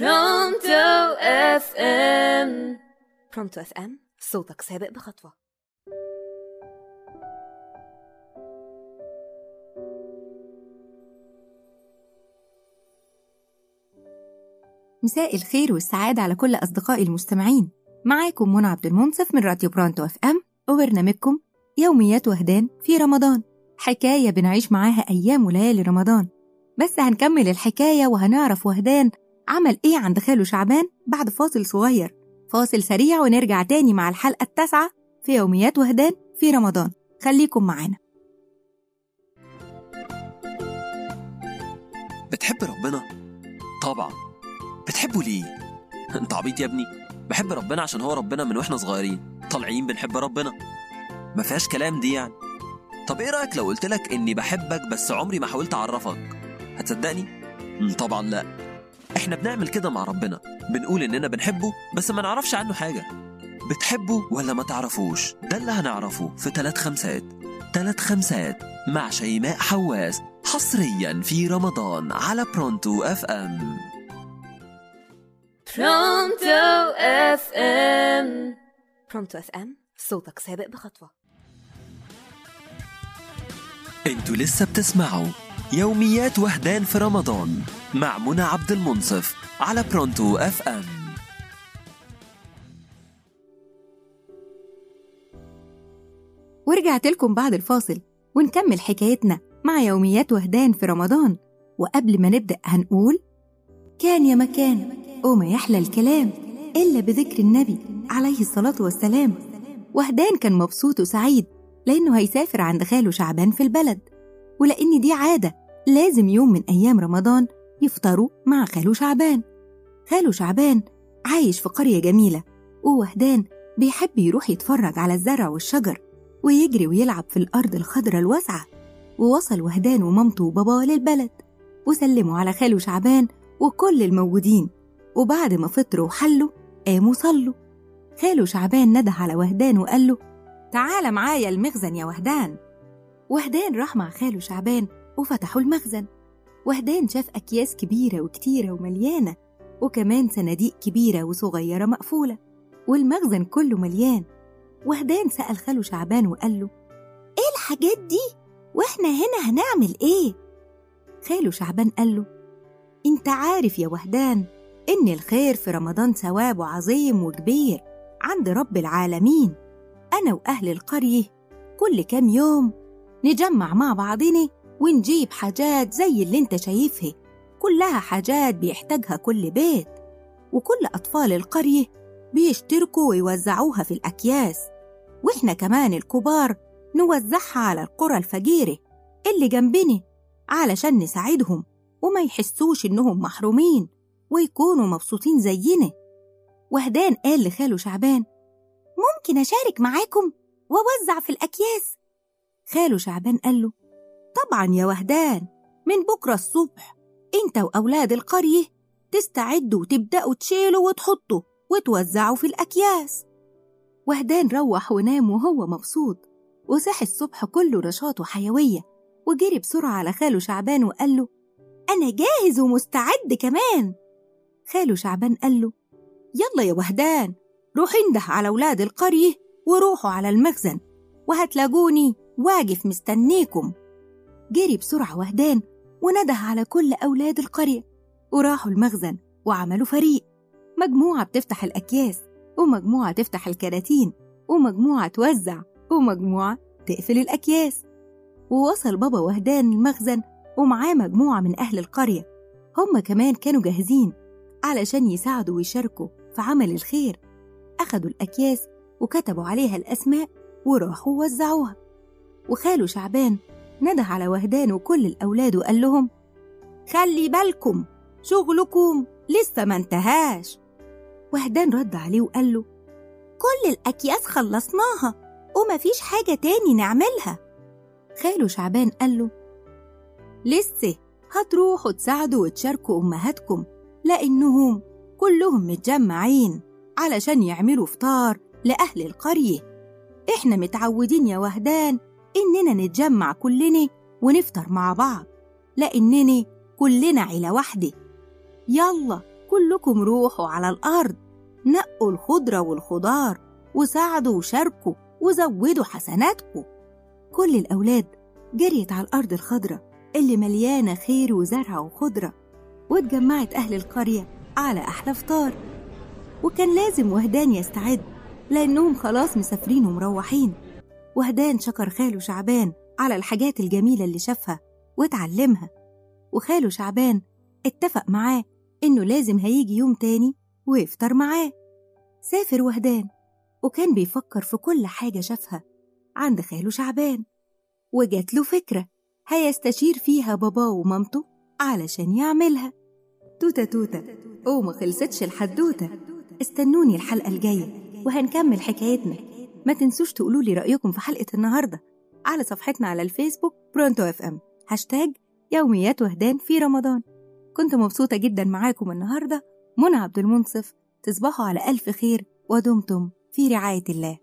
Pronto FM Pronto FM صوتك سابق بخطوة. مساء الخير والسعادة على كل أصدقائي المستمعين. معاكم منى عبد المنصف من راديو Pronto FM وبرنامجكم يوميات وهدان في رمضان. حكاية بنعيش معاها أيام وليالي رمضان. بس هنكمل الحكاية وهنعرف وهدان عمل إيه عند خاله شعبان بعد فاصل صغير. فاصل سريع ونرجع تاني مع الحلقة التاسعة في يوميات وهدان في رمضان. خليكم معانا. بتحب ربنا؟ طبعا. بتحبه ليه؟ أنت عبيط يا ابني. بحب ربنا عشان هو ربنا من وإحنا صغيرين. طالعين بنحب ربنا. ما فيهاش كلام دي يعني. طب إيه رأيك لو قلت لك إني بحبك بس عمري ما حاولت أعرفك؟ هتصدقني؟ طبعا لا. إحنا بنعمل كده مع ربنا. بنقول إننا بنحبه بس ما نعرفش عنه حاجة. بتحبه ولا ما تعرفوش؟ ده اللي هنعرفه في ثلاث خمسات. ثلاث خمسات مع شيماء حواس حصريا في رمضان على برونتو أف إم. برونتو أف إم. Pronto FM صوتك سابق بخطوة. أنتوا لسه بتسمعوا يوميات وهدان في رمضان. مع منى عبد المنصف على Pronto FM ورجعت لكم بعد الفاصل ونكمل حكايتنا مع يوميات وهدان في رمضان. وقبل ما نبدأ هنقول كان يا مكان وما يحلى الكلام إلا بذكر النبي عليه الصلاة والسلام. وهدان كان مبسوط وسعيد لأنه هيسافر عند خاله شعبان في البلد. ولأن دي عادة لازم يوم من أيام رمضان يفطروا مع خاله شعبان. خاله شعبان عايش في قرية جميلة ووهدان بيحب يروح يتفرج على الزرع والشجر ويجري ويلعب في الأرض الخضراء الواسعة. ووصل وهدان ومامته وباباه للبلد وسلموا على خاله شعبان وكل الموجودين. وبعد ما فطروا وحلوا قاموا صلوا. خاله شعبان نده على وهدان وقال له تعال معايا المخزن يا وهدان وهدان راح مع خاله شعبان وفتحوا المخزن. وهدان شاف أكياس كبيرة وكتيرة ومليانة وكمان صناديق كبيرة وصغيرة مقفولة والمخزن كله مليان وهدان سأل خاله شعبان وقال له إيه الحاجات دي؟ وإحنا هنا هنعمل إيه؟ خاله شعبان قال له أنت عارف يا وهدان إن الخير في رمضان ثوابه عظيم وكبير عند رب العالمين أنا وأهل القرية كل كام يوم نجمع مع بعضنا ونجيب حاجات زي اللي انت شايفها. كلها حاجات بيحتاجها كل بيت. وكل أطفال القرية بيشتركوا ويوزعوها في الأكياس. وإحنا كمان الكبار نوزعها على القرى الفقيرة اللي جنبنا علشان نساعدهم وما يحسوش إنهم محرومين ويكونوا مبسوطين زينا. وهدان قال لخاله شعبان ممكن أشارك معاكم وأوزع في الأكياس. خاله شعبان قال له طبعا يا وهدان من بكرة الصبح أنت وأولاد القرية تستعدوا وتبدأوا تشيلوا وتحطوا وتوزعوا في الأكياس. وهدان روح ونام وهو مبسوط وصحي الصبح كله نشاط وحيوية وجري بسرعة على خاله شعبان وقال له أنا جاهز ومستعد كمان. خاله شعبان قال له يلا يا وهدان روح انده على أولاد القرية وروحوا على المخزن وهتلاقوني واقف مستنيكم. جري بسرعة وهدان ونده على كل أولاد القرية وراحوا المخزن وعملوا فريق. مجموعة بتفتح الأكياس ومجموعة تفتح الكراتين ومجموعة توزع ومجموعة تقفل الأكياس. ووصل بابا وهدان المخزن ومعاه مجموعة من أهل القرية. هم كمان كانوا جاهزين علشان يساعدوا ويشاركوا في عمل الخير. أخدوا الأكياس وكتبوا عليها الأسماء وراحوا وزعوها. وخاله شعبان نده على وهدان وكل الأولاد وقال لهم خلي بالكم شغلكم لسه ما انتهاش. وهدان رد عليه وقال له كل الأكياس خلصناها ومفيش حاجة تاني نعملها. خاله شعبان قال له لسه هتروحوا تساعدوا وتشاركوا أمهاتكم لأنهم كلهم متجمعين علشان يعملوا فطار لأهل القرية. إحنا متعودين يا وهدان إننا نتجمع كلنا ونفطر مع بعض لأننا كلنا عيلة واحدة. يلا وكلكم روحوا على الأرض نقوا الخضرة والخضار وساعدوا وشاركوا وزودوا حسناتكم. كل الأولاد جريت على الأرض الخضرة اللي مليانة خير وزرع وخضرة واتجمعت أهل القرية على أحلى فطار. وكان لازم وهدان يستعد لأنهم خلاص مسافرين ومروحين. وهدان شكر خاله شعبان على الحاجات الجميلة اللي شافها واتعلمها وخاله شعبان اتفق معاه إنه لازم هيجي يوم تاني ويفطر معاه. سافر وهدان وكان بيفكر في كل حاجة شافها عند خاله شعبان. وجات له فكرة هيستشير فيها باباه ومامته علشان يعملها. توتة توتة وما خلصتش الحدوتة. استنوني الحلقة الجاية وهنكمل حكايتنا. ما تنسوش تقولوا لي رأيكم في حلقة النهاردة على صفحتنا على الفيسبوك Pronto FM هاشتاج يوميات وهدان في رمضان. كنت مبسوطة جدا معاكم النهاردة منى عبد المنصف. تصبحوا على ألف خير ودمتم في رعاية الله.